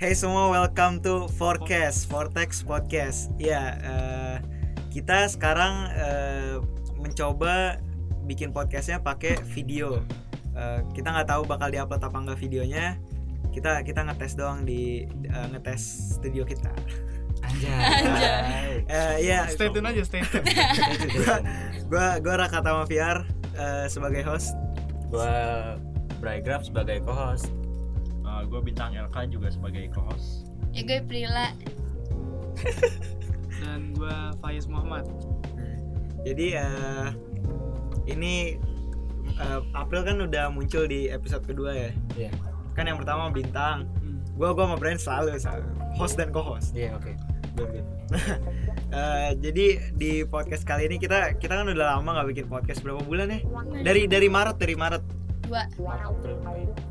Hey semua, welcome to Forecast, Vortex Podcast. Ya, eh, kita sekarang eh, mencoba bikin podcastnya pakai video. Eh, kita nggak tahu bakal diupload apa nggak videonya. Kita kita ngetes doang di eh, ngetes studio kita. Anjay. Eh, ya, Stay tune aja, stay tune. gua gua Raka Tama VR eh, sebagai host. Gua Bray Graf sebagai co-host. Uh, gue bintang LK juga sebagai co-host. Ya gue Prila Dan gua Faiz Muhammad. Jadi eh, ini eh, April kan udah muncul di episode kedua ya. Iya. Kan yang pertama bintang. Hmm. Gua gua sama Brian selalu, selalu host dan co-host. Iya, oke. Eh, jadi di podcast kali ini kita kita kan udah lama nggak bikin podcast berapa bulan ya? Dari dari Maret dari Maret dua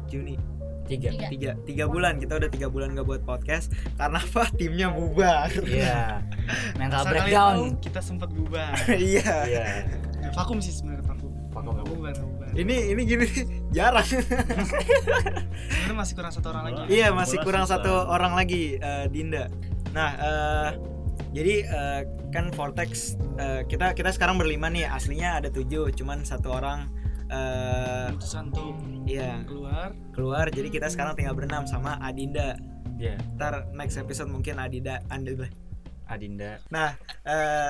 Juni Tiga. Tiga. tiga tiga bulan kita udah tiga bulan nggak buat podcast karena apa timnya bubar Iya. Mental Asal kalian breakdown. tahu, kita sempat bubar. iya Iya. Ya, vakum sih sebenarnya vakum. Vakum. Nggak bubar, ini ini gini jarang Sebenarnya masih kurang satu orang lagi. iya masih kurang susah. satu orang lagi eh, Dinda nah eh, jadi eh, kan Vortex eh, kita kita sekarang berlima nih aslinya ada tujuh cuman satu orang eh Keputusan untuk iya keluar. keluar jadi kita sekarang tinggal berenam sama Adinda Iya. ntar next episode mungkin Adinda Anda Adinda. nah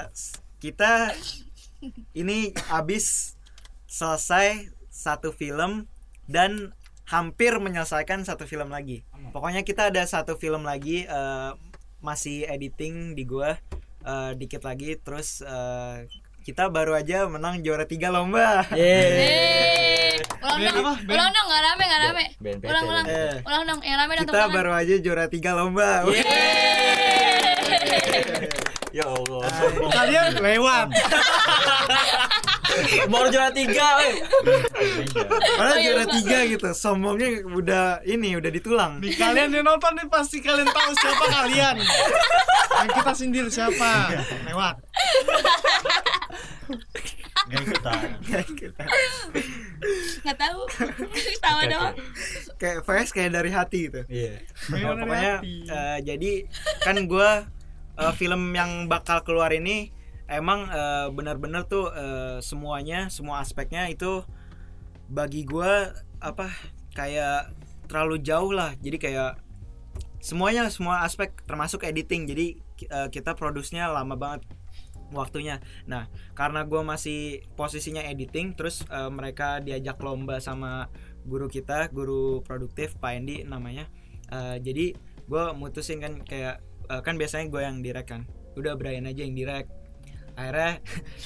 s- kita ini abis selesai satu film dan hampir menyelesaikan satu film lagi pokoknya kita ada satu film lagi eh, masih editing di gua eh, dikit lagi terus eh, kita baru aja menang juara tiga lomba Yeay. ulang dong ulang dong nggak rame nggak rame ulang ulang ulang dong yang rame dong kita baru aja juara tiga lomba Ya Allah. Kalian lewat. Baru juara tiga, weh. Padahal Oh, iya, juara tiga gitu sombongnya udah ini udah ditulang Nih kalian yang nonton nih pasti kalian tahu siapa kalian. Yang kita sindir siapa? Lewat. Gak ikutan. nggak tahu. Tawa doang. Kayak VS kayak dari hati gitu. Iya. Nah, dari pokoknya eh, jadi kan gue film yang bakal keluar ini emang eh, benar-benar tuh eh, semuanya semua aspeknya itu bagi gue apa kayak terlalu jauh lah. Jadi kayak semuanya semua aspek termasuk editing. Jadi eh, kita produksinya lama banget waktunya. Nah karena gue masih posisinya editing terus eh, mereka diajak lomba sama guru kita guru produktif Pak Endi namanya. Eh, jadi gue mutusin kan kayak eh, kan biasanya gue yang direct kan. Udah Brian aja yang direct akhirnya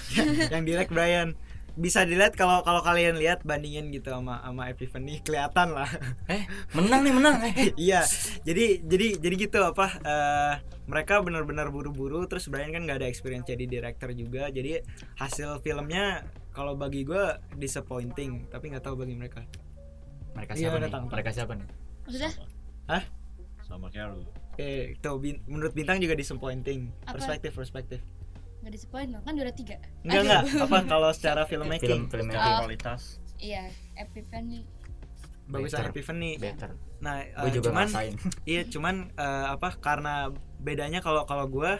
yang direct Brian. Bisa dilihat kalau kalau kalian lihat bandingin gitu sama sama Epiphany kelihatan lah. Eh, menang nih, menang. Eh, iya. Jadi jadi jadi gitu apa eh, mereka benar-benar buru-buru terus Brian kan nggak ada experience jadi director juga jadi hasil filmnya kalau bagi gue disappointing tapi nggak tahu bagi mereka mereka Iya, siapa udah nih? tahu. Mereka siapa nih? maksudnya Sama kayak lu. eh tuh bin- menurut bintang juga disappointing Apa? perspektif perspektif nggak disappoint dong kan juara tiga enggak Aduh. enggak apa kalau secara Film filmmaking film Oh. yang Kualitas. iya Epiphany bagusan. Epiphany better. nah eh, Gue juga cuman iya cuman eh, apa karena bedanya kalau kalau gue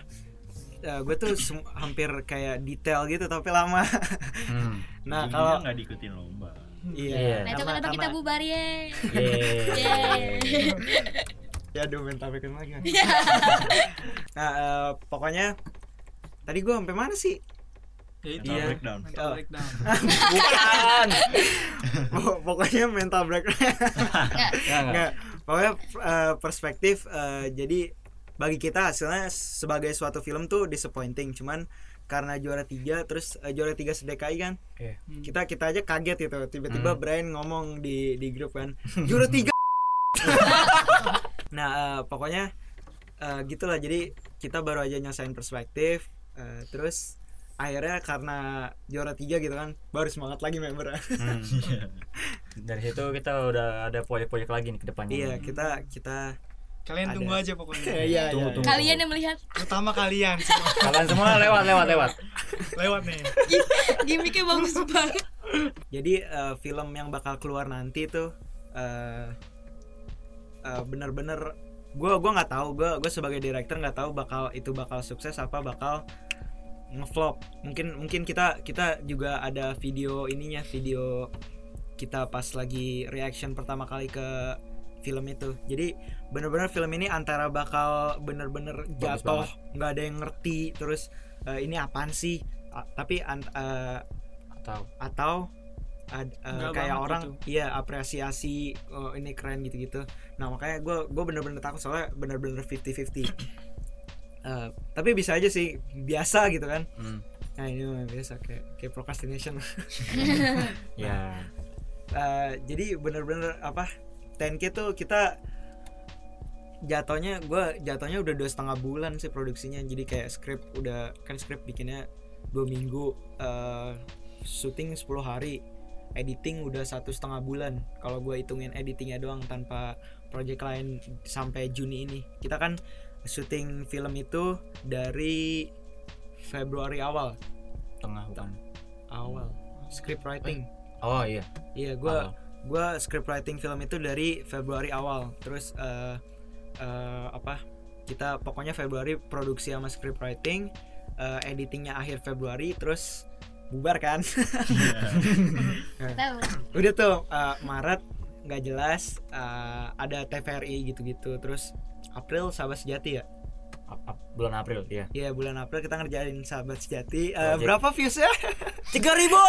gue tuh hampir kayak detail gitu tapi lama Hmm. nah kalau nggak diikutin lomba. iya Iya. nah coba coba kita bubar ye. Yeay. ya aduh mental breakdown lagi kan. nah eh, pokoknya tadi gue sampai mana sih Ya itu. Mental Iya. breakdown. Mental Oh. breakdown. Bukan. Pok- pokoknya mental breakdown Nggak. Enggak, enggak. Nggak, pokoknya eh, perspektif eh, jadi bagi kita hasilnya sebagai suatu film tuh disappointing cuman karena juara tiga terus eh, juara tiga sedekai kan. Hmm. kita kita aja kaget gitu tiba-tiba Hmm. Brian ngomong di di grup kan juara tiga nah eh, pokoknya eh, gitulah jadi kita baru aja nyesain perspektif eh, terus akhirnya karena juara tiga gitu kan baru semangat lagi member Hmm. Dari situ kita udah ada proyek-proyek lagi nih ke depannya. iya kita kita Kalian Ada. tunggu aja pokoknya. iya Tunggu, iya, tunggu. kalian yang melihat Terutama kalian semua. Kalian semua lewat lewat lewat. Lewat nih. gimmicknya bagus banget jadi eh, film yang bakal keluar nanti tuh eh eh, bener-bener gua gua nggak tahu gua gua sebagai director nggak tahu bakal itu bakal sukses apa bakal ngevlog mungkin mungkin kita kita juga ada video ininya video kita pas lagi reaction pertama kali ke film itu. Jadi bener-bener film ini antara bakal bener-bener jatuh nggak ada yang ngerti terus eh, ini apaan sih? A- tapi an- eh, atau? atau ad- Nggak kayak orang gitu. iya apresiasi oh, ini keren gitu-gitu. Nah makanya gue gue bener-bener takut soalnya bener-bener 50-50 Eh, tapi bisa aja sih biasa gitu kan. Hmm, nah ini mah biasa kayak kayak procrastination. Ya. Eh, jadi bener-bener apa 10k tuh kita jatuhnya gue jatuhnya udah dua setengah bulan sih produksinya. Jadi kayak script udah kan script bikinnya dua minggu eh syuting 10 hari editing udah satu setengah bulan. Kalau gue hitungin editingnya doang tanpa project lain sampai Juni ini. Kita kan syuting film itu dari Februari awal. Tengah bukan awal. Script writing. Oh iya. Iya gue. Gue script writing film itu dari Februari awal. Terus eh eh, apa kita pokoknya Februari produksi sama script writing eh, editingnya akhir Februari terus bubar kan? Tahu. udah tuh eh, Maret nggak jelas eh, ada TVRI gitu-gitu. Terus April sahabat sejati ya? Bulan April ya Iya bulan April kita ngerjain sahabat sejati. Project. berapa viewsnya tiga ribu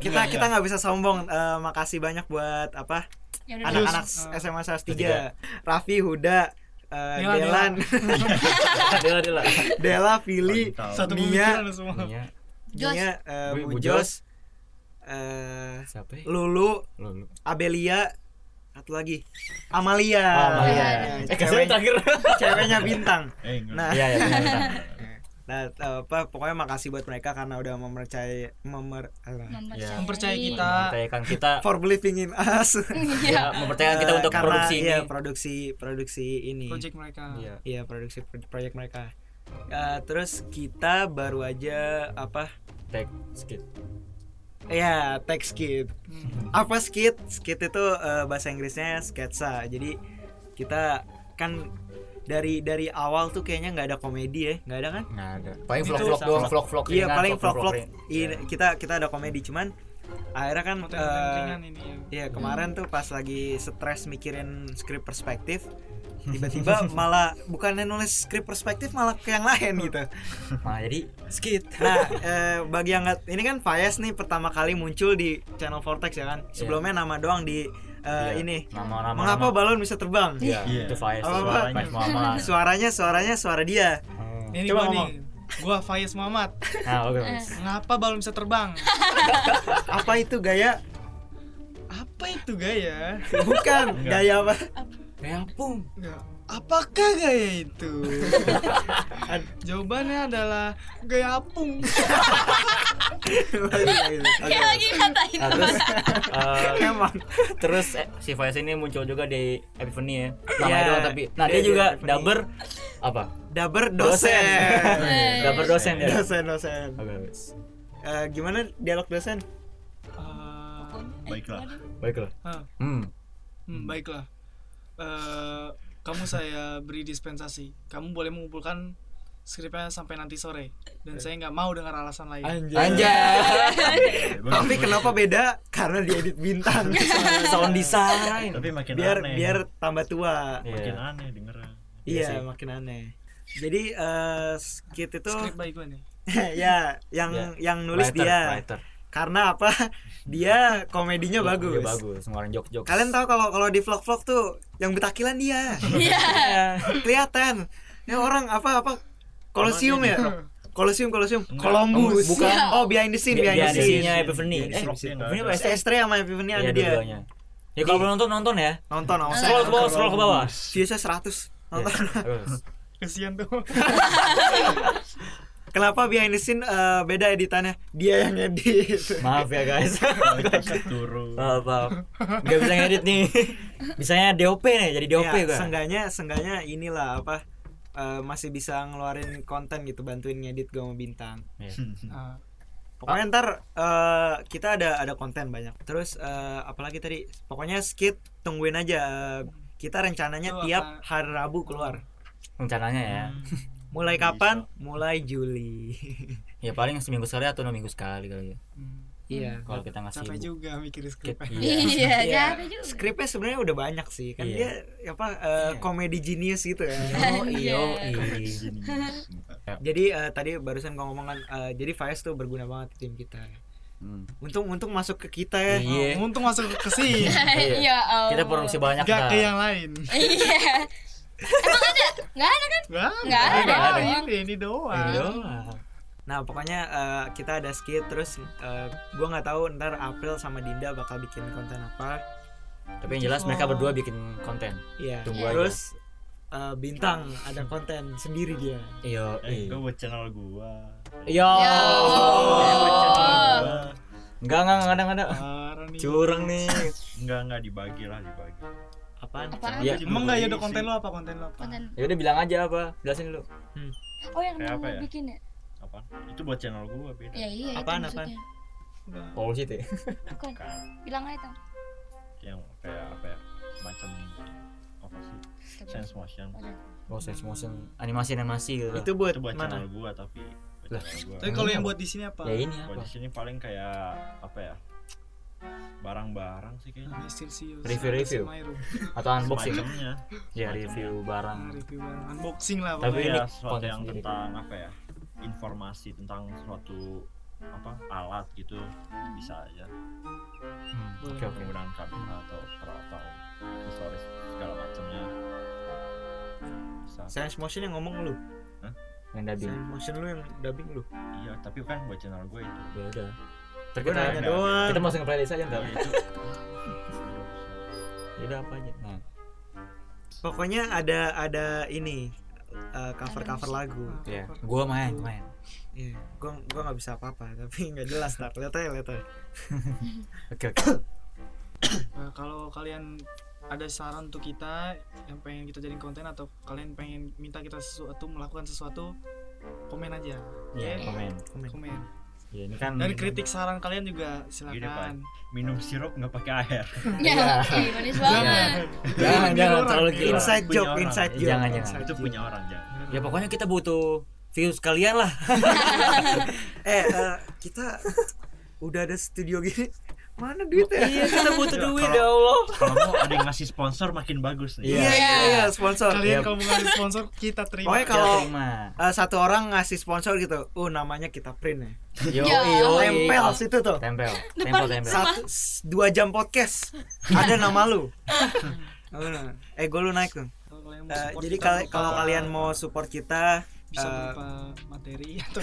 kita kita nggak bisa sombong Eh, makasih banyak buat apa Ya udah. anak-anak Eh, SMA 103 Tiga. Raffi Huda eh, Dela, Delan Dela Dela Dela Tahu. Satu Nia. Nia Jos. Nia eh, Bu- Bu Mujos eh, siapa ya? Lulu Lu, lu. Abelia satu lagi Amalia Amalia. Ya, Eh, cewek- terakhir. ceweknya bintang Eh, nah Iya, iya, benar, benar. nah eh, apa pokoknya makasih buat mereka karena udah mempercayai memer apa, Mempercayai. Kita. mempercayakan kita for believing in us ya, mempercayakan kita untuk karena, produksi ini iya, produksi produksi ini Project mereka. Iya. Iya produksi pro- proyek mereka. Eh, terus kita baru aja apa? tag skit Ya tag skit. Hmm. Apa skit? Skit itu eh, bahasa Inggrisnya sketsa. Jadi kita kan dari dari awal tuh kayaknya nggak ada komedi ya, nggak ada kan? nggak ada paling Itu vlog vlog doang vlog vlog Iya paling vlog vlog. ringan. Iya kita kita ada komedi cuman akhirnya kan eh, ini ya. Iya kemarin tuh pas lagi stres mikirin skrip perspektif tiba-tiba malah bukannya nulis skrip perspektif malah ke yang lain gitu. nah jadi skit Nah, eh, bagi yang nggak ini kan Fayez nih pertama kali muncul di channel Vortex ya kan. Sebelumnya nama doang di eh, Iya. ini. nama nama Mengapa balon bisa terbang? Iya, Iya. itu Faiz? Faiz Muhammad. Suaranya suaranya suara dia. Oh. Ini Coba gua ngomong. nih. Gua Faiz Muhammad. Nah, oke. Mas. Ngapa balon bisa terbang? Apa itu gaya? Apa itu gaya? Bukan gaya apa? Apung. Nggak. Apakah gaya itu? Jawabannya adalah gaya apung. Kayak lagi ngatain Nah, terus eh, Emang. terus eh, si Faiz ini muncul juga di Epiphany ya. Namanya Iya, doang tapi. Nah, dia dia, di juga Epiphany. dubber apa? Daber dosen. dubber dosen ya. dosen dosen. Oke, guys. Eh, gimana dialog dosen? Eh, Baiklah. Baiklah. ah, Hmm. hmm, baiklah. Eh, kamu saya beri dispensasi. Kamu boleh mengumpulkan skripnya sampai nanti sore. Dan saya nggak mau dengar alasan lain. Anjay. Eh, bagus, Tapi kenapa beda? Karena diedit bintang. Sound design. Tapi makin biar aneh. biar tambah tua. makin Iya. aneh dengeran. Iya, sih. makin aneh. Jadi eh skit itu Skrip baik gue nih. ya yang Ya. yang nulis Writer, dia. writer. Karena apa? Dia komedinya Iya, bagus. iya, bagus. Ngeluarin jokes-jokes. Kalian tahu kalau kalau di vlog-vlog tuh yang betakilan dia. Iya. Kelihatan. Ya orang apa apa Kolosium ya? Kolosium Kolosium. Columbus. Bukan. Oh, behind the scene, behind the behind the scene. scene-nya Epiphany. Behind the Eh, scene-nya Epiphany ada. apa Si Estre sama Epiphany Iya, ada dia. Ya kalau belum nonton nonton ya. Nonton nonton. Scroll ke bawah, scroll ke bawah. Viewsnya 100. Nonton. Bagus. Kesian tuh. Kenapa behind the scene eh, beda editannya? Dia yang edit. Maaf ya guys. Turun. Maaf, maaf. Gak bisa ngedit nih. Bisanya DOP nih, jadi DOP ya, gua. Sengganya sengganya inilah apa eh, masih bisa ngeluarin konten gitu bantuin ngedit gue sama bintang. Iya. Ah, Pokoknya ntar eh, kita ada ada konten banyak. Terus eh, apalagi tadi? Pokoknya skit tungguin aja. Eh, kita rencananya Itu tiap apa? hari Rabu keluar rencananya ya mulai Bisa. kapan mulai Juli ya paling seminggu sekali atau dua minggu sekali kali ya Hmm. Iya kalau kita nggak capek juga mikir skrip Kita- Iya, iya Iya, capek juga. skripnya sebenarnya udah banyak sih kan Iya. dia apa eh, komedi genius gitu ya oh iyo Gini. jadi eh, tadi barusan gua ngomong kan eh, jadi Faiz tuh berguna banget di tim kita Hmm. untung untung masuk ke kita ya iya untung masuk ke sini Ya Allah. kita produksi banyak gak ke yang lain Iya. Emang ada? Nggak ada kan? Nggak ada. Nggak ada. ini ini doang Ini doang. Nah pokoknya eh, kita ada skit terus eh, gua nggak tahu ntar April sama Dinda bakal bikin konten apa. tapi yang jelas mereka berdua bikin konten Iya. Tunggu aja. terus eh, bintang ada konten sendiri dia. iyo Eh, gue buat channel gua. iyo Ya Eh, buat channel Allah. gua. enggak enggak enggak ada enggak ada Parah nih. curang nih Enggak enggak dibagi lah dibagi. Apaan? Apaan? Iya. Emang nggak ya udah konten lo apa konten lo apa? Konten. ya udah bilang aja apa jelasin dulu Oh yang Kayak mau apa ya? bikin ya? Apa? Itu buat channel gua beda. Ya iya itu Apaan. Paul sih teh Bukan. Kan Bilang aja tang. yang kayak apa ya? Semacam apa sih? Sense motion. oh sense motion animasi animasi gitu Itu buat Itu buat mana? channel gua tapi buat Lah. Tapi kalau yang buat di sini apa? ya ini Buat apa di sini paling kayak apa ya? Barang-barang sih kayaknya. Review-review. Atau unboxing Semacamnya. ya review barang Nah, review barang. Unboxing lah Tapi pokoknya. ini ya sesuatu konten yang tentang apa ya informasi tentang suatu apa alat gitu bisa aja. Hmm, oke oke. penggunaan kamera atau atau aksesoris segala macamnya. Bisa. Sense motion yang ngomong lu. yang dubbing. Sense motion lu yang dubbing lu. iya tapi kan buat channel gue itu. Ya udah. Kita nanya doang. kita masuk ke playlist aja ntar. Ya, itu. Ya udah apa aja? Nah. Pokoknya ada ada ini cover cover lagu. ya gua main main Iya, gua gua nggak bisa apa-apa tapi nggak jelas ntar. Lihat aja, lihat aja. oke oke Nah, kalau kalian ada saran untuk kita yang pengen kita jadiin konten atau kalian pengen minta kita sesuatu melakukan sesuatu komen aja ya Oke? komen Komen. komen ya ini kan dan kritik saran kalian juga Gini, Pak. silakan minum sirup nggak pakai air Ya, manis banget. jangan jangan terlalu gila Inside joke, orang. inside joke. jangan, jangan. itu punya orang jangan ya pokoknya kita butuh views kalian lah Eh, eh, kita udah ada studio gini. Mana duitnya? iya kita butuh Ya, duit ya Allah kalau mau ada yang ngasih sponsor makin bagus nih Iya, iya, iya, sponsor. kalian Iya. kalau mau ngasih sponsor kita terima Pokoknya kalau terima eh, satu orang ngasih sponsor gitu, uh namanya kita print ya. yo Ya. yo Tempel situ tuh. tempel tempel tempel Satu dua jam podcast ada nama lu. Oh, eh, gue lu naik tuh. Support jadi kalau kalian mau support kita, bisa berupa materi atau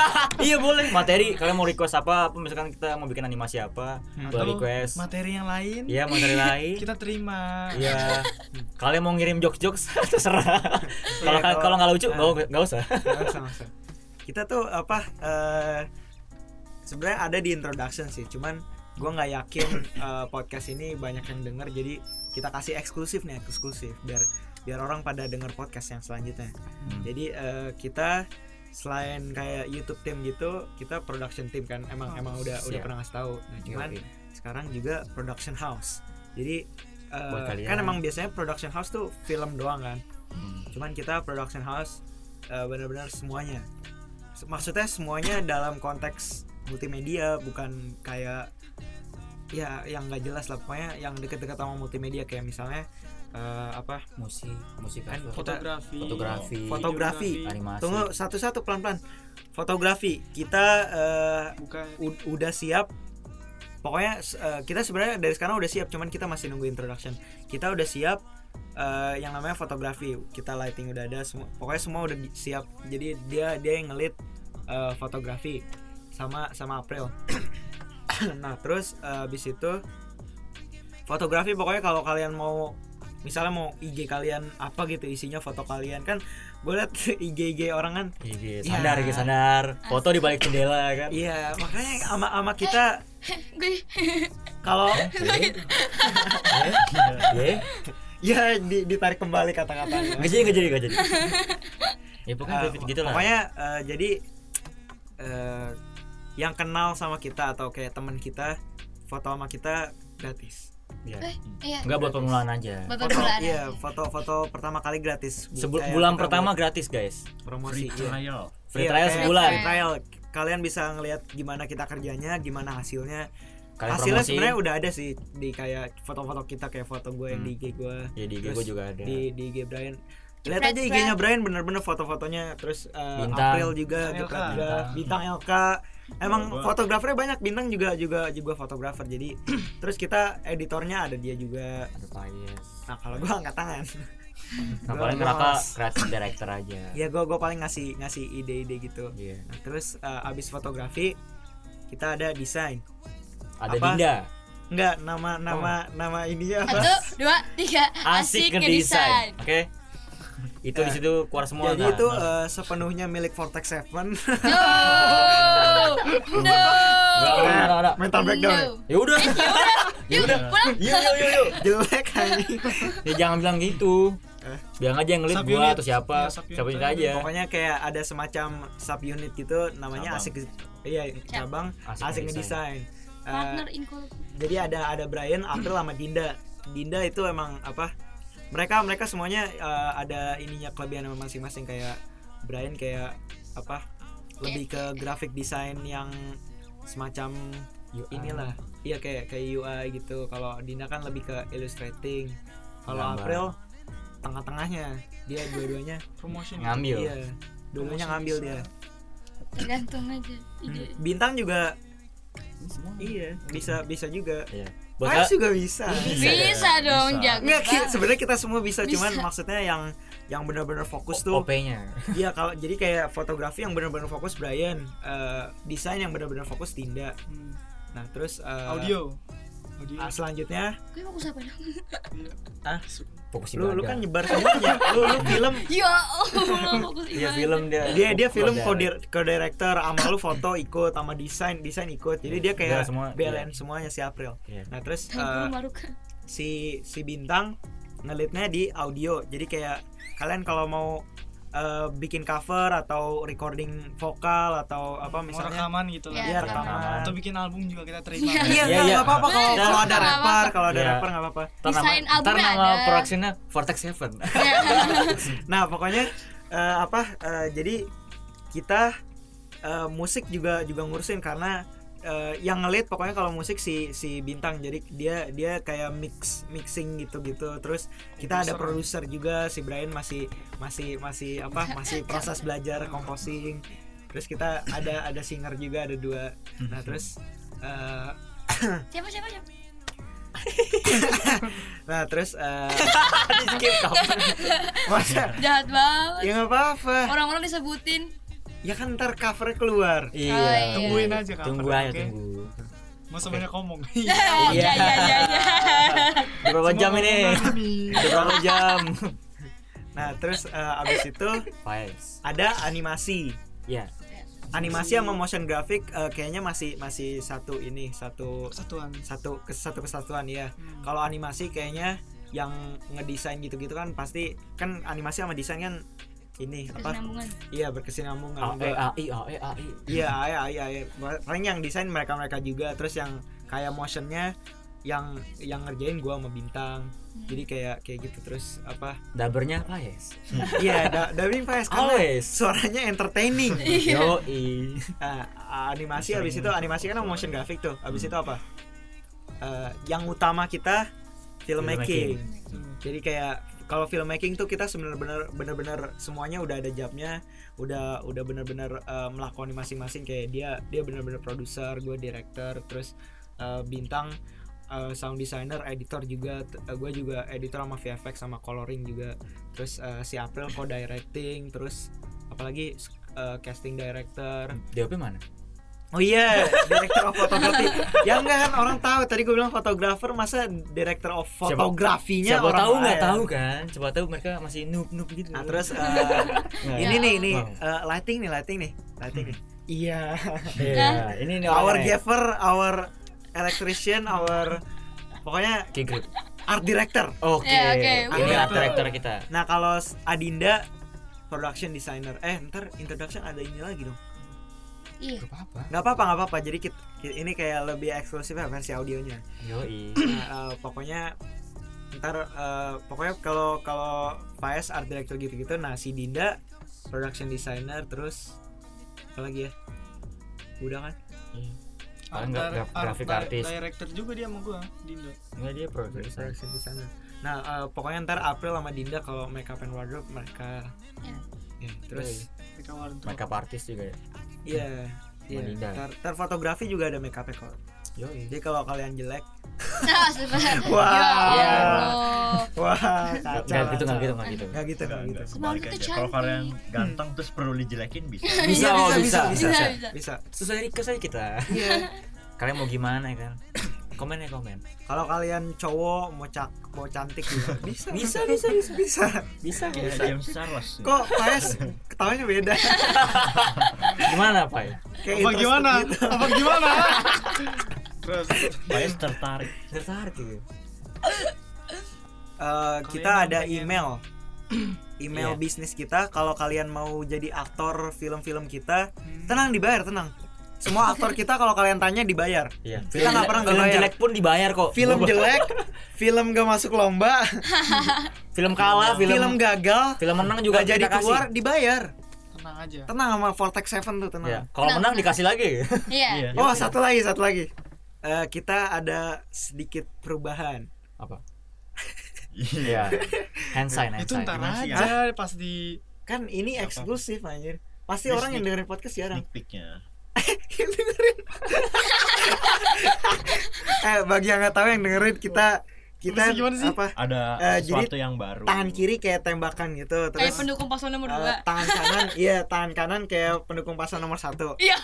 iya boleh materi kalian mau request apa apa misalkan kita mau bikin animasi apa boleh atau request materi yang lain iya materi lain kita terima Iya. Kalian mau ngirim jokes-jokes terserah. Kalau kalau- kalau nggak lucu Nah. nggak nggak usah. nggak usah, usah. kita tuh apa? eh Sebenarnya ada di introduction sih, cuman gue nggak yakin eh, podcast ini banyak yang denger, jadi kita kasih eksklusif nih, eksklusif biar biar orang pada denger podcast yang selanjutnya. Jadi eh, kita selain kayak YouTube team gitu, kita production team kan emang Oh, emang udah udah siap. pernah ngasih tahu. Nah, cuman Oke. sekarang juga production house. Jadi kalian. kan emang biasanya production house tuh film doang kan. Hmm. Cuman kita production house eh, benar-benar semuanya. Maksudnya semuanya dalam konteks multimedia bukan kayak ya yang nggak jelas lah pokoknya yang deket-deket sama multimedia kayak misalnya eh, apa? Musik, musik Kan apa? fotografi. Fotografi. Fotografi. animasi. tunggu satu-satu pelan-pelan. Fotografi. Kita eh, bukan. u- udah siap. Pokoknya eh, kita sebenarnya dari sekarang udah siap cuman kita masih nunggu introduction. Kita udah siap eh, yang namanya fotografi. Kita lighting udah ada semua pokoknya semua udah di- siap. Jadi dia dia yang ngelit eh, fotografi sama sama April. Nah terus eh, habis itu fotografi pokoknya kalau kalian mau misalnya mau IG kalian apa gitu isinya foto kalian kan gue liat IG IG orang kan IG Ya. sadar, IG sadar. Foto di balik jendela kan. iya makanya ama ama kita Gue kalau ya di- ditarik kembali kata-katanya nggak jadi nggak jadi nggak jadi. Ya pokoknya Eh, gitu lah. pokoknya eh, jadi eh, yang kenal sama kita atau kayak teman kita foto sama kita gratis Iya. Eh, iya. Enggak buat permulaan aja. Buat foto permulaan iya foto-foto pertama kali gratis Bu- Sebul- kayak bulan pertama gratis guys. promosi Free iya. trial. Free trial sebulan. free trial kalian bisa ngelihat gimana kita kerjanya gimana hasilnya Kalian hasilnya sebenarnya udah ada sih di kayak foto-foto kita kayak foto gue yang Hmm. di IG gue Ya di IG gue juga ada. di di IG Brian lihat aja IG-nya Brian bener-bener foto-fotonya terus uh, Bintang. April juga Bintang juga LK. juga bintang LK emang Gua- fotografernya banyak bintang juga juga juga fotografer jadi terus kita editornya ada dia juga Ada Payes. nah kalau gua angkat tangan Nah, paling kenapa creative director aja. ya gua gua paling ngasih ngasih ide-ide gitu Iya. nah, terus uh, abis fotografi kita ada desain Ada Apa? Dinda. enggak nama nama nama ininya apa Satu, dua, tiga. Asik Asik ngedesain. ngedesain. Oke. Itu di Ya. situ keluar semua. jadi itu uh, sepenuhnya milik Vortex Seven No. No. Enggak, enggak. mental breakdown No. Ya udah. Ya udah. Pulang. Yuk yuk yuk jelek anjing Ya jangan bilang gitu. Eh. Bilang aja yang ngelit gua atau siapa. Iya, sub unit Siapa aja. pokoknya kayak ada semacam sub unit gitu namanya Cabang. asik iya cabang Asik asik, ngedesain. ngedesain Eh, Partner in collab. jadi ada ada Brian April sama Dinda Dinda itu emang apa mereka mereka semuanya eh, ada ininya kelebihan masing-masing kayak Brian kayak apa lebih ke graphic design yang semacam UI. inilah iya kayak kayak UI gitu kalau Dinda kan lebih ke illustrating kalau. April tengah-tengahnya dia dua-duanya promotion Ngambil. iya dua-duanya ngambil dia Tergantung aja bintang juga Semua. iya bisa bisa juga Iya. Mas Buat juga bisa Bisa dong, Bisa. jago. Nggak, ki- banget. sebenarnya kita semua bisa, Bisa. cuman maksudnya yang yang benar-benar fokus tuh OP-nya. iya kalau jadi kayak fotografi yang benar-benar fokus Brian eh, desain yang benar-benar fokus Tinda Hmm. nah terus eh, audio ah, selanjutnya Gue fokus apa dong? ah Fokus lu lu kan nyebar semuanya lu lu film Ya Allah, fokus Iya ibadah. film dia. dia dia film co director sama lu foto ikut sama desain desain ikut jadi dia kayak semua, BLN semuanya si April Iya. nah terus Maruka. si si bintang ngelitnya di audio jadi kayak kalian kalau mau eh, bikin cover atau recording vokal atau apa mau misalnya rekaman gitu lah iya rekaman. rekaman atau bikin album juga kita terima Iya. iya Iya, nggak iya. apa-apa kalau Iya, kalau ada rapper kalau ada Iya. rapper nggak apa-apa Desain albumnya ntar nama produksinya Vortex Seven. nah pokoknya eh, apa eh, jadi kita eh, musik juga juga ngurusin karena eh, yang ngelit pokoknya kalau musik si si bintang jadi dia dia kayak mix mixing gitu gitu terus kita ada Produser. produser juga si Brian masih masih masih apa masih proses belajar composing terus kita ada ada singer juga ada dua nah terus eh, Siapa siapa siapa? nah terus eh, Di skip Jahat banget. ya nggak apa-apa Orang-orang disebutin. Ya kan ntar covernya keluar Iya. iya. tungguin aja kapan Tunggu aja oke? tunggu. masa banyak ngomong Iya iya iya iya. Udah berapa jam ini? Berapa jam? Nah terus eh, abis itu Files. ada animasi. Ya. Animasi sama motion graphic eh, kayaknya masih masih satu ini satu kesatuan satu kes- satu kesatuan ya. Hmm. Kalau animasi kayaknya yang ngedesain gitu-gitu kan pasti kan animasi sama desain kan ini apa? Iya berkesinambungan. A E A I A E A I. Iya, iya, iya, iya. Paling yang desain mereka-mereka juga. Terus yang kayak motionnya yang yang ngerjain gua sama bintang. Jadi kayak kayak gitu terus apa? Dabernya Files. Iya, da dubbing fast karena Always. suaranya entertaining. Yo i. Nah, animasi habis itu animasi kan motion graphic tuh. Habis itu apa? Eh, yang utama kita filmmaking. Hmm. Jadi kayak kalau filmmaking tuh kita sebenarnya bener-bener semuanya udah ada jobnya, udah udah bener-bener eh, melakukan masing-masing. Kayak dia dia bener-bener produser, gue director, terus eh, bintang eh, sound designer, editor juga, gue juga editor sama VFX sama coloring juga, terus eh, si April co-directing, terus apalagi eh, casting director, DOP mana? Oh iya, director of photography. ya enggak kan orang tahu tadi gue bilang fotografer masa director of Siapa- fotografinya Siapa orang tahu nggak tahu kan? Coba tahu mereka masih noob noob gitu. Nah, terus eh, Nah, ini nih nih Wow. eh, lighting nih lighting nih lighting nih. Iya. Iya, ini nih our giver, our electrician, our pokoknya art director. Oke. Oke. Ini Wuh. art director kita. Nah kalau Adinda production designer. Eh ntar introduction ada ini lagi dong. Iya. Gak apa-apa. nggak apa-apa nggak apa-apa jadi kit- ki- ini kayak lebih eksklusif ya versi audionya Yoi. Nah, eh, pokoknya ntar eh, pokoknya kalau kalau Faiz art director gitu-gitu nah si Dinda production designer terus apa lagi ya udah kan Paling nggak Art- graf- art- grafik di- artis. director juga dia sama gua Dinda Enggak dia production designer nah eh, pokoknya ntar April sama Dinda kalau makeup and wardrobe mereka Ya. Ya, terus wardrobe Makeup artis juga ya. Iya iya Dinda. ntar, ntar fotografi juga ada makeup kok Yoi. jadi kalau kalian jelek sebenarnya. Wah. Ya Allah. wah Nggak kacau gitu nggak kacau. gitu nggak gitu. nggak gitu nggak Enggak, gitu enggak, Semua kebalik itu aja. Kalau kalian ganteng terus perlu dijelekin bisa. bisa Bisa, oh, bisa bisa bisa. bisa Bisa, bisa. Susah request aja kita. Iya. Kalian mau gimana ya kan? Komen ya komen. kalau kalian cowok mau cak mau cantik juga bisa Bisa bisa bisa bisa bisa. Kayak James Charles. kok Faiz ketawanya beda Gimana Pak? ya? kayak apa gimana gitu. apa gimana terus Faiz tertarik. Tertarik gitu. Eh, kita ada pengen- email email Iya. bisnis kita kalau kalian mau jadi aktor film-film kita tenang dibayar tenang semua aktor kita kalau kalian tanya dibayar Iya. Kita nggak pernah nggak film bayar. jelek pun dibayar kok. film jelek film gak masuk lomba film kalah, film film gagal film menang juga gak jadi kasih. keluar dibayar tenang aja tenang sama Vortex Seven tuh tenang Iya. Kalau menang dikasih lagi. Iya. oh satu lagi satu lagi Eh, kita ada sedikit perubahan Apa? Iya. Iya. Hand sign, hand itu ntar aja pas di kan ini eksklusif anjir pasti orang yang dengerin podcast jarang Sneak peeknya. yang dengerin eh bagi yang nggak tahu yang dengerin kita kita Apa sih, gimana sih? apa Ada Eh, sesuatu yang baru. tangan kiri kayak tembakan gitu Kayak terus pendukung paslon nomor eh, 2. tangan kanan iya tangan kanan kayak pendukung paslon nomor satu Iya.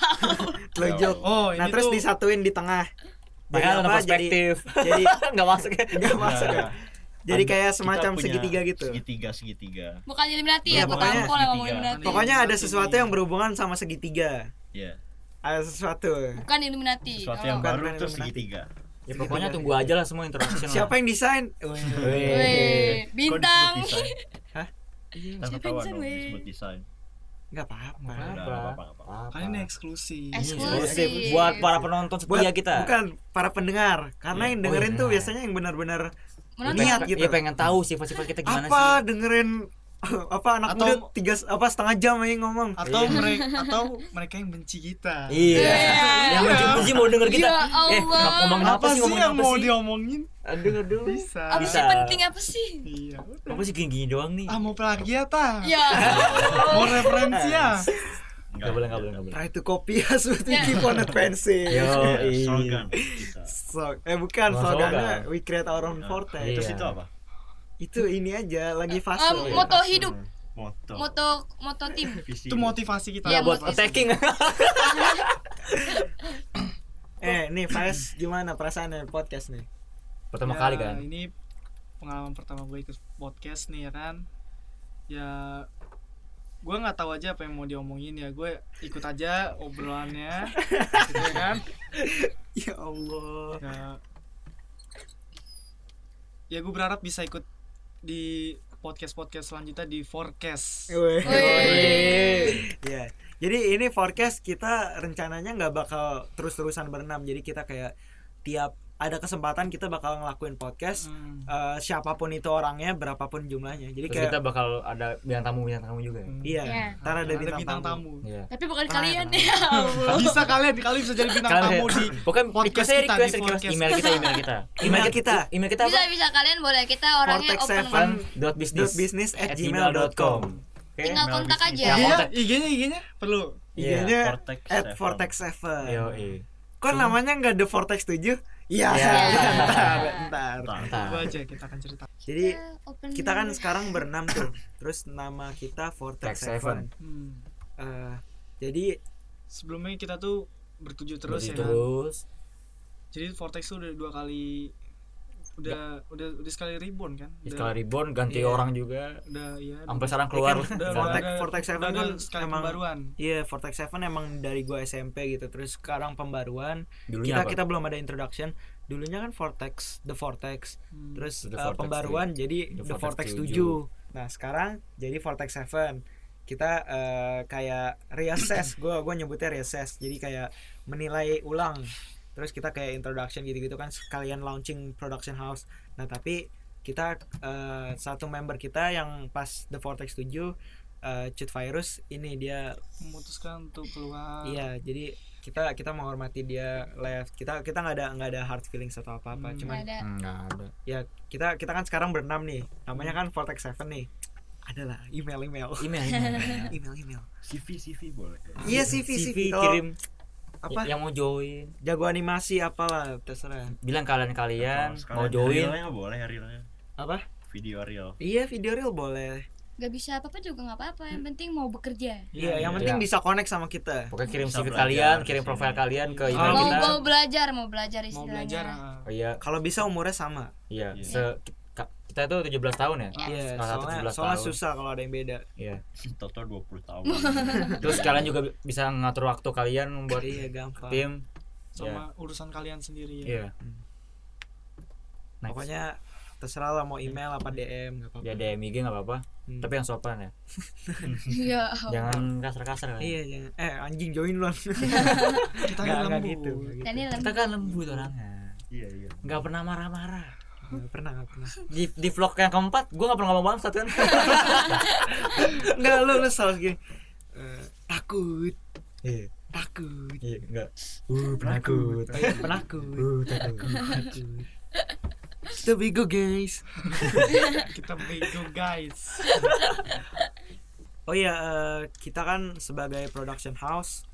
telunjuk oh nah terus tuh disatuin di tengah jadi Makanya ada apa jadi perspektif. jadi Nggak masuk ya. nggak masuk ya jadi kayak semacam segitiga gitu Segitiga segitiga. Bukan Illuminati Iya, ya, tahu pokoknya- pokoknya ada sesuatu yang berhubungan sama segitiga Iya. Ada sesuatu Bukan Illuminati. Sesuatu Oh. yang Bukan baru terus Illuminati. segitiga. Ya pokoknya tunggu aja lah semua lah. siapa yang desain Wih. Bintang. Hah? Siapa yang desain, disebut desain. nggak apa-apa Nggak Udah, apa-apa. nggak apa-apa, nggak apa-apa. kali ini eksklusif Eksklusif. Buat para penonton buat setia kita. bukan para pendengar karena Iya. yang Oh, dengerin iya. tuh biasanya yang benar-benar niat gitu Iya pengen tahu sifat-sifat kita gimana apa sih. dengerin apa anak Atau- muda tiga apa setengah jam aja ngomong atau mereka atau mereka yang benci kita Iya. Yang benci-benci mau denger kita. Ya Eh, Allah. ngomongin apa, apa sih ngomongin yang apa mau sih? diomongin Aduh aduh. bisa Apa Bisa. sih penting apa sih? iya Apa sih gini-gini doang nih? ah mau plagiat ah Ya. mau referensi ya Enggak boleh enggak boleh enggak boleh. try to copy us with Ya. keep on advancing Yo, Iya, iya. slogan. So, eh bukan slogannya slogan. we create our own Nah, forte Iya. Terus itu apa? Itu ini aja lagi fase Em, moto hidup, Moto. moto moto tim. Visi itu motivasi kita Iya, buat motivasi. attacking. eh nih Faiz gimana perasaannya podcast nih Pertama Ya, kali kan. ini pengalaman pertama gue ikut podcast nih ya kan ya gue nggak tahu aja apa yang mau diomongin ya gue ikut aja obrolannya gitu ya kan ya Allah ya ya gue berharap bisa ikut di podcast podcast selanjutnya di forecast Wih. Wih. Ya, jadi ini forecast kita rencananya nggak bakal terus-terusan berenam. Jadi kita kayak tiap ada kesempatan kita bakal ngelakuin podcast Hmm. eh, siapa pun itu orangnya, berapapun jumlahnya. Jadi Terus kayak kita bakal ada bintang tamu bintang tamu juga. ya? Hmm. iya, Iya. ntar ada bintang, bintang tamu. tamu Iya. Tapi bukan Tenang, kalian ya. Allah. bisa kalian kalian bisa jadi bintang tamu di Pokoknya podcast kita, request di podcast. email kita email kita. Email kita. Email kita Bisa bisa kalian boleh kita orangnya open dot business business at gmail dot com. Tinggal kontak aja. Ya, IG-nya, kontak. IG-nya, perlu. Iya. IG-nya Vortex at. Vortex Seven. Yo, iya. Kok namanya nggak The Vortex 7? Iya, Iya. bentar, bentar. Ntar. Mantap. Coba aja kita akan cerita. Jadi Ya, open kita kan sekarang berenam tuh. Terus nama kita Vortex Seven. Seven. Hmm. Eh, jadi Sebelumnya kita tuh bertujuh terus ya. kan? terus. Jadi Vortex tuh udah dua kali udah udah udah sekali reborn kan? Di Udah, skala reborn ganti Iya. orang juga. udah ya. Sampai sekarang keluar. Kan udah, Vortex- udah- Vortex udah Seven kan sekali emang- pembaruan. Iya, Vortex Seven emang dari gua SMP gitu. Terus sekarang pembaruan. Dulunya kita apa? kita belum ada introduction. Dulunya kan Vortex, The Vortex. Hmm. Terus The Vortex pembaruan jadi The The Vortex Vortex 7. Nah, sekarang jadi Vortex Seven. kita eh, kayak reassess gue gue nyebutnya reassess jadi kayak menilai ulang terus kita kayak introduction gitu-gitu kan sekalian launching production house nah tapi kita eh, satu member kita yang pas The Vortex 7 eh, Cut Virus ini dia memutuskan untuk keluar Iya, jadi kita kita menghormati dia left. Kita kita nggak ada nggak ada hard feelings atau apa apa. Hmm. Cuman Nggak ada Enggak ada. ya kita kita kan sekarang berenam nih. Namanya kan Vortex Seven nih. Adalah email email. Email, email. email email. CV CV boleh Iya CV CV. Kalau kirim apa yang mau join. jago animasi apalah terserah. Bilang kalian-kalian Kalau mau join. realnya boleh realnya Apa? video real Iya video real boleh. Gak bisa apa-apa juga nggak apa-apa Yang penting mau bekerja Iya, yang iya. penting Iya. bisa connect sama kita. Pokoknya kirim Bisa CV belajar kalian, kirim sini. profil kalian ke Iya. email Mau, kita. mau belajar Mau belajar mau istilahnya belajar ah. Oh iya, Kalau bisa umurnya sama. iya. Iya. Se ka- kita tuh 17 tahun ya? Iya, Salah satu soalnya 17 soalnya tahun. susah kalau ada yang beda. Iya. total 20 tahun Terus kalian juga bi- bisa ngatur waktu kalian buat Iya, gampang. tim. sama urusan kalian sendiri ya Iya. Next. Pokoknya terserah lah mau email apa DM nggak apa-apa. ya DM IG nggak apa-apa. Hmm. Tapi yang sopan ya. Iya Jangan kasar-kasar kan. Iya, jangan. Eh, anjing join kita nggak lembut gitu. gitu. Kita lembut kan lembut orangnya. iya iya Nggak pernah marah-marah. Nggak pernah, nggak pernah. Di, di vlog yang keempat, gue nggak pernah ngomong bangsat kan. Enggak, lu lu gini. Eh, takut, Iya. takut. Iya, enggak. Uh, penakut. Iya, penakut. Uh, takut. Takut. Kita bego, guys. kita bego guys Oh iya, eh, kita kan sebagai production house.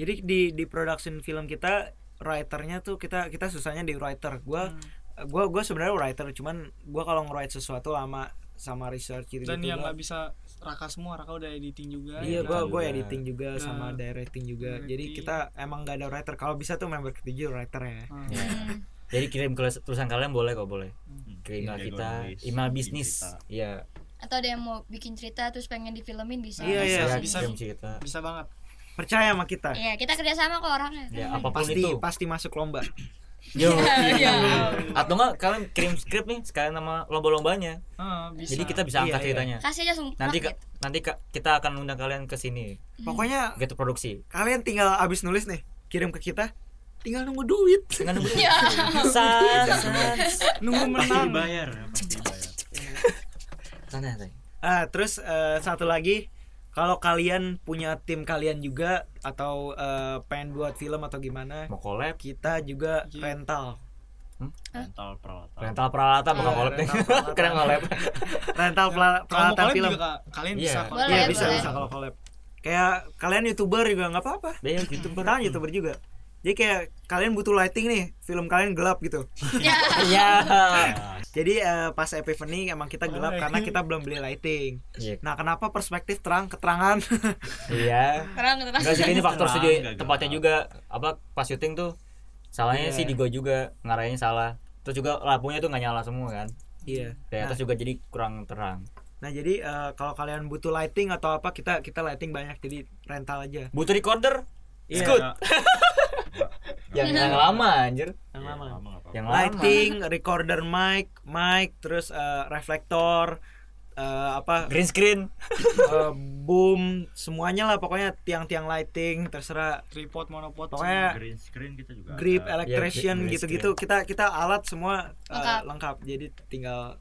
Jadi di di production film kita writernya tuh kita kita susahnya di writer. Gua Hmm. Gua gua sebenarnya writer, cuman gua kalau nge-write sesuatu lama sama research gitu dan yang nggak bisa Raka semua Raka udah editing juga Iya, ya gua kan? gua juga. editing juga Nah, sama directing juga. Jadi directing. kita emang gak ada writer. Kalau bisa tuh member ketujuh writer ya. Hmm. Ya. Hmm. Jadi kirim ke tulisan kalian boleh kok boleh. Hmm. Ke email kita, email bisnis. Iya. Atau ada yang mau bikin cerita Terus pengen difilmin bisa Iya, iya. Bisa, bisa. kirim cerita. bisa banget Percaya sama kita. Iya kita kerjasama kok orangnya Ya, apa pun Pasti itu. pasti masuk lomba. Yo. Iya. Atau enggak kalian kirim skrip nih sekalian nama lomba-lombanya. Bisa. Jadi kita bisa Iya, angkat iya. ceritanya. Kasih aja sumpah Nanti gitu. ka- nanti ka- kita akan undang kalian ke sini. Pokoknya Gitu produksi. kalian tinggal abis nulis nih, kirim ke kita. Tinggal nunggu duit. Dengan nunggu. Iya. Nunggu menang. Santai, santai. Ah, terus eh, satu lagi, kalau kalian punya tim kalian juga atau eh, pengen buat film atau gimana, Mau collab, kita juga Iya. rental. rental peralatan rental peralatan bukan Iya, collab nih. Keren collab. Rental peralatan collab film. juga kalian Iya. bisa kok. Boleh, Iya, bisa bisa kalau collab. Kayak kalian YouTuber juga nggak apa-apa. YouTuber. Kan YouTuber juga. Jadi kayak kalian butuh lighting nih, film kalian gelap gitu. Ya Iya. Jadi eh, pas epiphany emang kita gelap karena kita belum beli lighting. Iya. Nah, kenapa perspektif terang keterangan? Iya. Terang terang Enggak sih ini faktor Terang, studio tempatnya gelap. juga apa pas syuting tuh salahnya Iya. sih di gua juga ngarahinnya salah. Terus juga lampunya tuh nggak nyala semua kan. iya. Di Nah, atas juga jadi kurang terang. nah, jadi eh, kalau kalian butuh lighting atau apa kita kita lighting banyak jadi rental aja. Butuh recorder Iya. Scoot. yang yang lama anjir. Yang Iya, lama. apa-apa. Yang lama. Lighting, recorder mic, mic, terus eh, reflektor, eh, apa Green screen. eh, boom, semuanya lah pokoknya tiang-tiang lighting terserah tripod monopod Pokoknya green screen kita juga grip, ada. electrician green gitu-gitu kita kita alat semua eh, Lengkap. lengkap. Jadi tinggal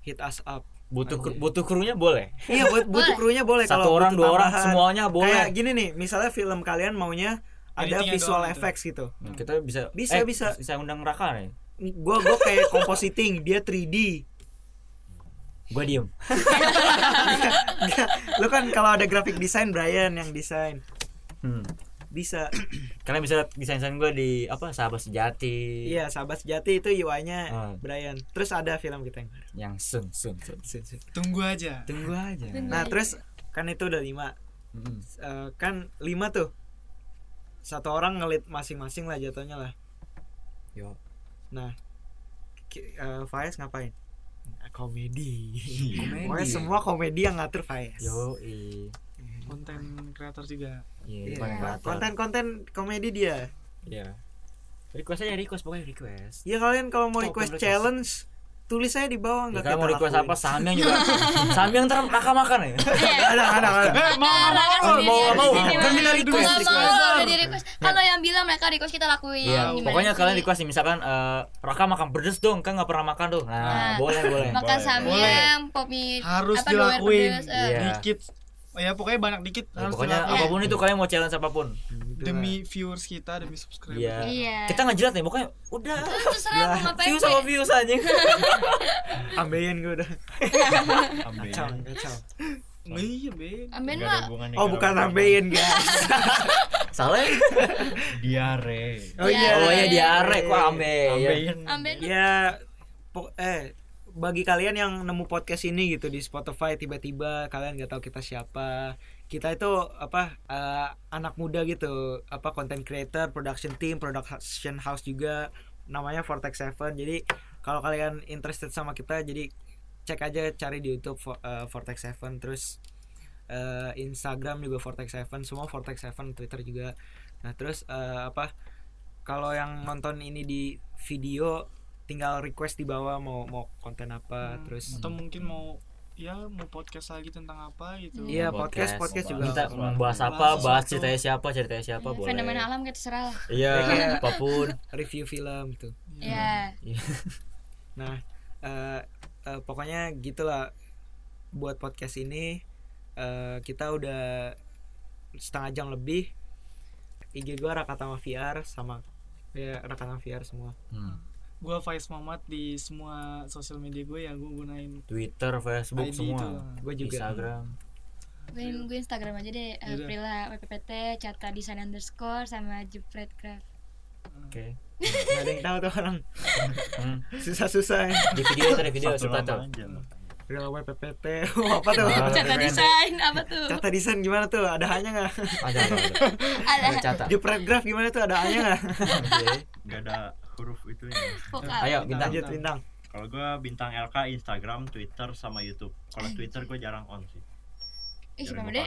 hit us up. Butuh Anjir. butuh krunya boleh. Iya butuh Boleh. krunya boleh Satu kalau orang, butuh dua orang, semuanya boleh. Kayak gini nih, misalnya film kalian maunya ada visual doang gitu. effects gitu. Nah, kita bisa Bisa, eh, bisa. bisa undang Raka nih. Gua gua kayak compositing, dia 3D. Gua diem. Lu kan kalau ada graphic design Brian yang desain. Hmm. Bisa. Kalian bisa desain-desain gue di apa sahabat sejati. Iya, sahabat sejati itu UI-nya Ah. Brian. Terus ada film kita yang baru. Yang sun sun sun. Sun, sun. tunggu aja Tunggu aja. Nah, terus kan itu udah lima. Mm-mm. Eh, kan lima tuh. Satu orang ngelit masing-masing lah jatuhnya lah. Yo. Nah, eh, Faiz ngapain? Komedi. Komedi. Pokoknya semua komedi yang ngatur Faiz. Yo i. konten kreator juga Iya, Iya. paling rata. Konten-konten komedi dia. Iya. Request aja request pokoknya request. Ya kalian kalau mau request request. challenge tulis saya di bawah Ya, nggak kalian mau kita request lakuin. apa Samyang juga. Samyang ntar raka makan ya ada ada ada. Eh, mau mau mau nggak mau. sendiri, kan kita request. request. Kan lo yang bilang mereka request kita lakuin. Iya, Gimana pokoknya kalian request misalkan eh, Raka makan pedes dong, kan nggak pernah makan tuh. Nah, Nah. boleh boleh. makan samyang pop mie Harus dilakuin. eh. Iya. dikit oh ya pokoknya banyak dikit Ya, harus pokoknya dilakuin. apa pun itu kalian mau challenge apa pun. demi viewers kita demi subscriber Iya. Iya. Kita nggak jilat nih, pokoknya udah. Terus terserah mau ngapain Views sama views aja. ambeien gue udah Ambeien. kacau iya mah hubungannya oh bukan ambeien guys Salah. ya? diare oh Iya. Oh iya diare kok ambe. Ya. ambeien Amin ya eh bagi kalian yang nemu podcast ini gitu di Spotify tiba-tiba kalian nggak tahu kita siapa. Kita itu apa eh, anak muda gitu apa content creator production team production house juga namanya Vortex Seven. Jadi kalau kalian interested sama kita jadi cek aja cari di YouTube eh, Vortex Seven. Terus eh, Instagram juga Vortex Seven. Semua Vortex Seven Twitter juga. Nah terus eh, apa kalau yang nonton ini di video tinggal request di bawah mau mau konten apa Hmm, terus atau mungkin mau ya mau podcast lagi tentang apa gitu. Iya, podcast podcast juga Kita mau bahas apa, Bahas bahas ceritanya siapa, ceritanya siapa boleh. fenomena alam kita terserah lah. Iya, apa pun. review film tuh. Ya nah eh, eh, pokoknya gitulah. Buat podcast ini eh, kita udah setengah jam lebih. IG gua Rakatama VR sama ya Rakatama VR semua. Hmm. Gue Faiz Mamat di semua sosial media gue ya gue gunain Twitter, Facebook ID semua. gue juga Instagram. gue gue Instagram aja deh uh. Prila WPPT Cata Desain underscore sama Jepret Craft Oke. nggak ada yang tahu tuh orang Hmm. susah-susah ya Di video itu ada video suka tuh. Real WPPT apa tuh. Cata. Desain apa tuh Kata desain gimana tuh ada hanya nggak Ada ada. ada. ada Cata. Jepret graph gimana tuh ada hanya nggak. Nggak ada huruf itu ya. vokal Ayo bintang. lanjut bintang Kalau gue bintang LK Instagram, Twitter sama YouTube. Kalau Twitter gue jarang on sih. ih gua.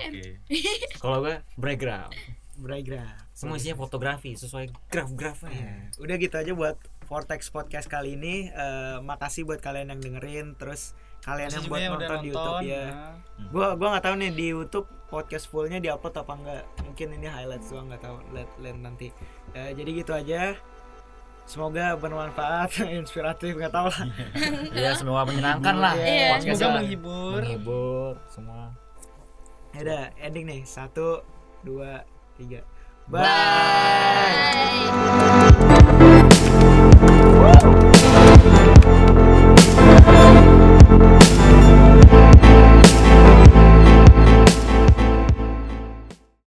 Kalau gue background. Graph Semua isinya fotografi sesuai graf-grafnya. udah gitu aja buat Vortex podcast kali ini Eh, makasih buat kalian yang dengerin terus kalian Masih yang buat udah nonton di YouTube ya nah. gua gua nggak tahu nih di YouTube podcast fullnya diupload apa enggak mungkin ini highlights doang nggak tahu lihat lihat nanti Eh, jadi gitu aja Semoga bermanfaat, inspiratif, nggak tahu lah. Iya, semoga menyenangkan lah. Yeah. Semoga menghibur. Menghibur semua. Ya Ada ending nih. Satu, dua, tiga. Bye.